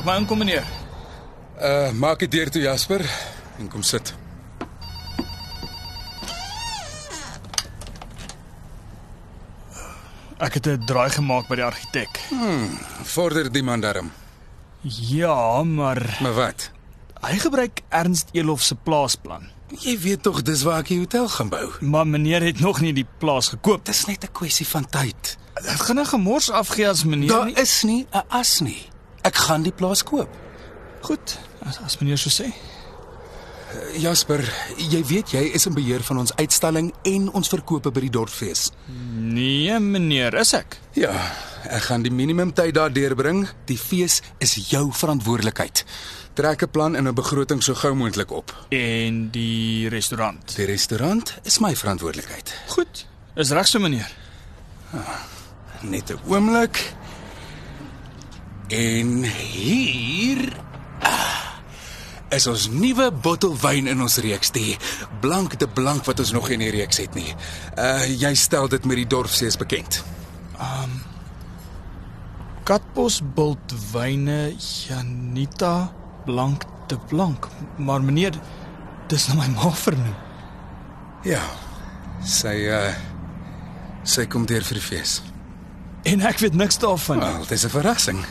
Ek maar inkom meneer? Uh maak dit deur toe Jasper en kom sit. Ek het 'n draai gemaak by die argitek. Vorder die man daarom. Ja, maar Maar wat? hy gebruik Ernst Elof se plaasplan. Jy weet tog dis waar ek die hotel gaan bou. Maar meneer het nog nie die plaas gekoop. Dis net 'n kwessie van tyd. Dit gaan 'n gemors afgee as meneer Daar nie... is nie 'n as nie. Ek gaan die plaas koop. Goed, as, as meneer so sê. Jasper, jy weet jy is in beheer van ons uitstalling en ons verkope by die dorpfees. Nee, meneer, is ek. Ja, ek gaan die minimum tyd daar deurbring. Die fees is jou verantwoordelikheid. Trek 'n plan en 'n begroting so gou moontlik op. En die restaurant. Die restaurant is my verantwoordelikheid. Goed, is reg so meneer. Net 'n oomblik. En hier ah, is ons nuwe bottel wyn in ons reeks, die blank de blank wat ons nog in die reeks het nie. Uh jy stel dit met die dorpsees bekend. Katbos Bultwyne Janita Blank te Blank. Maar meneer, dis nou my ma vernoem. Ja. Sy uh sy kom deur vir die fees. En ek weet niks daarvan. nie. Wel, dis 'n verrassing.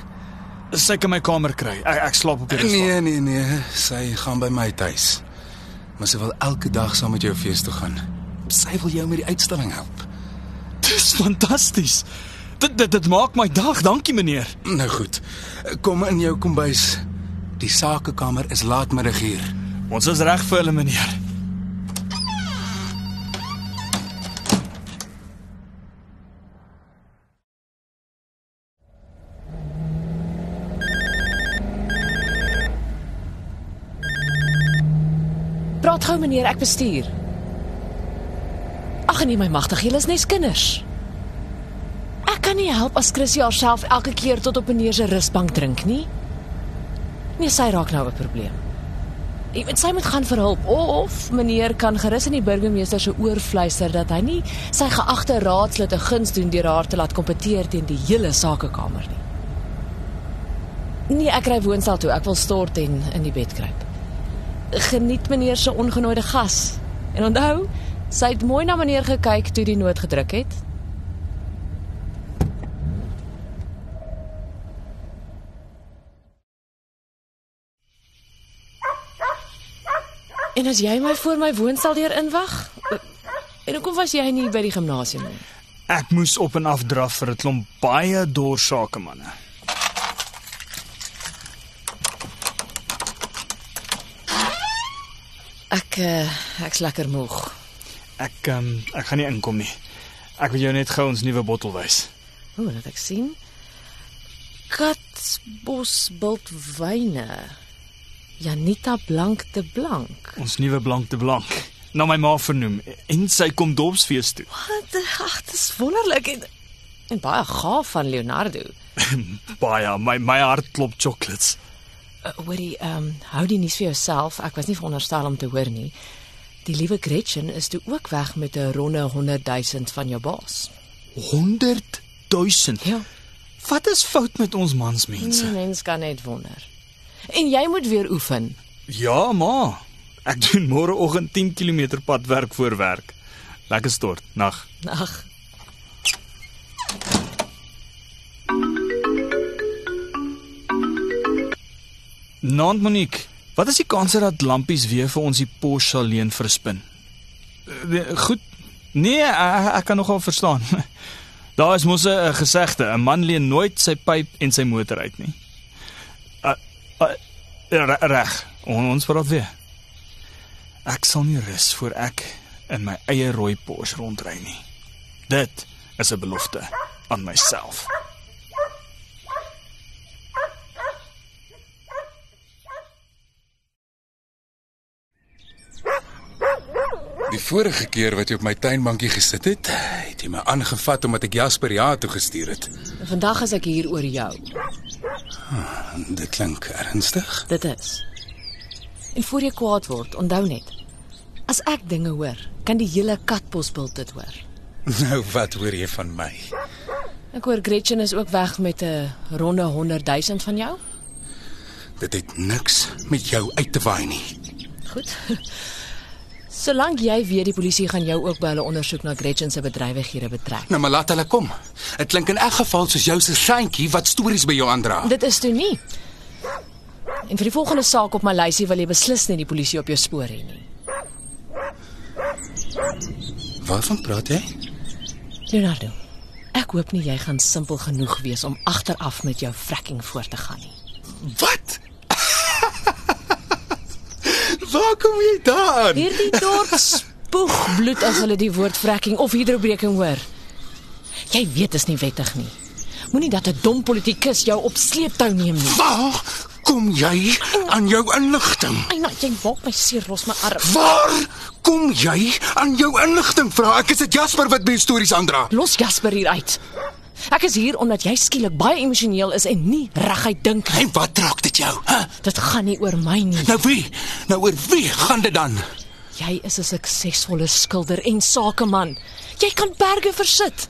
Sy kan my kamer kry. Ek, ek slaap op die restaurant. Nee, nee, nee, sy gaan by my tuis. Maar sy wil elke dag saam met jou fees toe gaan. Sy wil jou met die uitstalling help. Dis fantasties. Dit, dit dit maak my dag. Dankie meneer. Nou goed. Kom in jou kombuis. Die sakekamer is laatmiddag hier. Ons is reg vir hulle meneer. Praat gou meneer, ek bestuur. Ag nee my magtig, julle is net kinders. Ek kan nie help as Chrissy haarself elke keer tot op meneer se rusbank drink nie. Nee, sy raak nou 'n probleem. Jy weet sy moet gaan vir hulp of meneer kan gerus in die burgemeester se oor fluister dat hy nie sy geagte raadslid 'n guns doen deur haar te laat kompeteer teen die hele sakekamer nie. Nee, ek ry woonstel toe. Ek wil stort en in die bed kruip geniet meneer se ongenooide gas. En onthou, sy het mooi na meneer gekyk toe die noot gedruk het. En as jy my voor my woonstel deur inwag? En hoekom was jy nie by die gimnasium nie? Ek moes op en af draf vir 'n klomp baie doorsake manne. Ek uh, ek's lekker moeg. Ek um, ek gaan nie inkom nie. Ek wil jou net gou ons nuwe bottel wys. O, laat ek sien. Katsbos bultwyne. Janita Blank de Blank. Ons nuwe blank te blank. Na my ma vernoem en sy kom dorpsfees toe. Wat? Ag, dit is wonderlik en, en baie gaaf van Leonardo. Baie, my my hart klop chocolates. Uh, hoorie, ehm, um, hou die nuus vir jouself. Ek was nie veronderstel om te hoor nie. Die liewe Gretchen is toe ook weg met 'n ronde 100 000 van jou baas. 100 000. Ja. Wat is fout met ons mansmense? Nee, mens kan net wonder. En jy moet weer oefen. Ja, ma. Ek doen môreoggend 10 km pad werk voor werk. Lekker stort. Nag. Ag, Nant Monique, wat is die kans dat lampies weer vir ons die Porsche sal leen vir 'n spin? Eh, Goed. Nee, ek, ek kan nogal verstaan. Daar is mos 'n gesegde, 'n man leen nooit sy pyp en sy motor uit nie. Uh, uh, re- reg, on, ons praat weer. Ek sal nie rus voor ek in my eie rooi Porsche rondry nie. Dit is 'n belofte aan myself. Vorige keer wat jy op my tuinbankie gesit het, het jy my aangevat omdat ek Jasper ja toe gestuur het. En vandag is ek hier oor jou. Dit klink ernstig. Dit is. En voor jy kwaad word, onthou net. As ek dinge hoor, kan die hele katbosbult dit hoor. Nou wat hoor jy van my? Ek hoor Gretchen is ook weg met 'n ronde 100 000 van jou. Dit het niks met jou uit te waai nie. Goed. Solank jy weet die polisie gaan jou ook by hulle ondersoek na Gretchen se bedrywighede betrek. Nou maar laat hulle kom. Dit klink in elk geval soos jou se seintjie wat stories by jou aandra. Dit is toe nie. En vir die volgende saak op my lysie wil jy beslis nie die polisie op jou spoor hê nie. Waarvan praat jy? Leonardo, ek hoop nie jy gaan simpel genoeg wees om agteraf met jou fracking voort te gaan nie. Wat? Waar kom jy daaraan? Hierdie dorp spoeg bloed as hulle die woord fracking of hidrobreking hoor. Jy weet is nie wettig nie. Moenie dat 'n dom politikus jou op sleeptou neem nie. Waar kom jy aan jou inligting? Ai, nou, jy maak my seer los my arm. Waar kom jy aan jou inligting? Vra ek is dit Jasper wat my stories aandra. Los Jasper hier uit. Ek is hier omdat jy skielik baie emosioneel is en nie reguit dink nie. En wat raak dit jou? Huh? Dit gaan nie oor my nie. Nou wie? Nou oor wie gaan dit dan? Jy is 'n suksesvolle skilder en sakeman. Jy kan berge versit.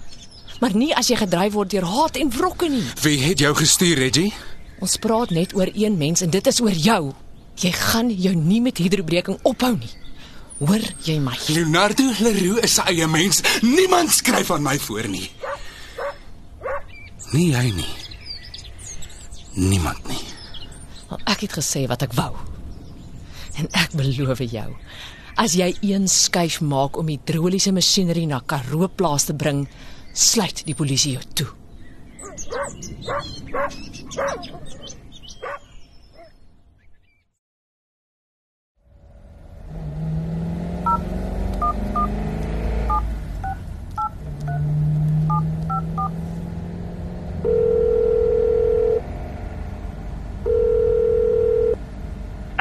Maar nie as jy gedryf word deur haat en wrokke nie. Wie het jou gestuur, Reggie? Ons praat net oor een mens en dit is oor jou. Jy gaan jou nie met hidrobreking ophou nie. Hoor jy my? Leonardo Leroux is sy eie mens. Niemand skryf aan my voor nie. Nie jy nie. Niemand nie. Want ek het gesê wat ek wou. En ek beloof jou, as jy een skuif maak om die hidroliese masjinerie na Karoo plaas te bring, sluit die polisie jou toe.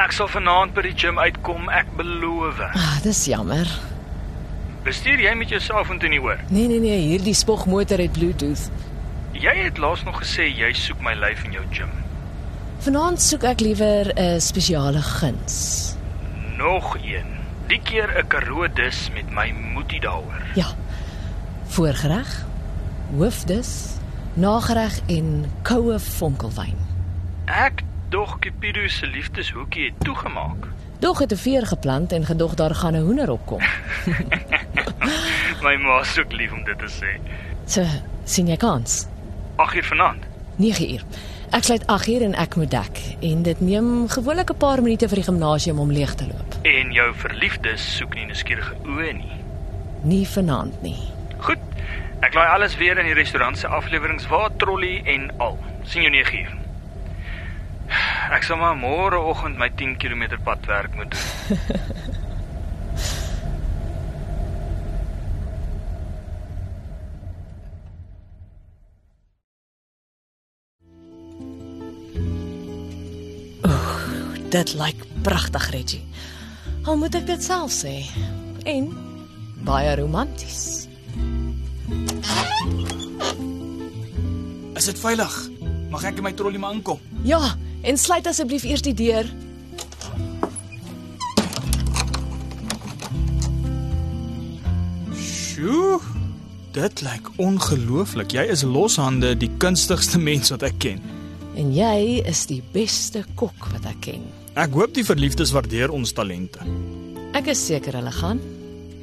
Ek sal vanaand by die gym uitkom, ek beloof. Ah, dis jammer. Bestuur jy met jou selfoon nie hoor? Nee nee nee, hierdie spogmotor het Bluetooth. Jy het laas nog gesê jy soek my lyf in jou gym. Vanaand soek ek liewer 'n spesiale guns. Nog een. Die keer 'n Karoo dis met my moetie daaroor. Ja. Voorgereg, hoofdis, nagereg en koue vonkelwyn. Ek dog Cupido se liefdeshoekie het toegemaak. Dog het 'n veer geplant en gedog daar gaan 'n hoender opkom. My ma is ook lief om dit te sê. So, sien jy kans? 8 uur vanaand. 9 uur. Ek sluit 8 uur en ek moet dek en dit neem gewoonlik 'n paar minute vir die gimnasium om leeg te loop. En jou verliefdes soek nie nuuskierige oë nie. Nie vanaand nie. Goed. Ek laai alles weer in die restaurant se afleweringswa trolley en al. sien jou 9 uur. Ek sal maar môreoggend my 10 km padwerk moet doen. Dit lyk pragtig, Reggie. Al moet ek dit self sê. En baie romanties. Is dit veilig? Mag ek in my trolley maar inkom? Ja, en sluit asseblief eers die deur. Sjoe. Dit lyk ongelooflik. Jy is loshande die kunstigste mens wat ek ken. En jy is die beste kok wat ek ken. Ek hoop die verliefdes waardeer ons talente. Ek is seker hulle gaan.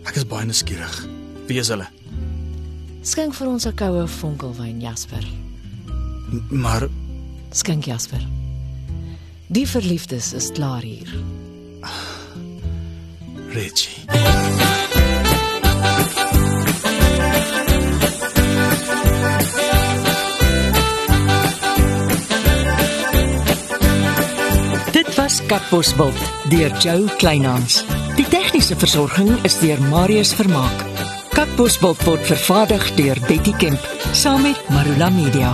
Ek is baie nuuskierig. Wie is hulle? Skink vir ons 'n koue vonkelwyn, Jasper. M maar Skink Jasper. Die verliefdes is klaar hier. Reggie. Dit was Katbosveld deur Joe Kleinhans. Die tegniese versorging is deur Marius Vermaak. Katbosveld word vervaardig deur Betty Kemp saam met Marula Media.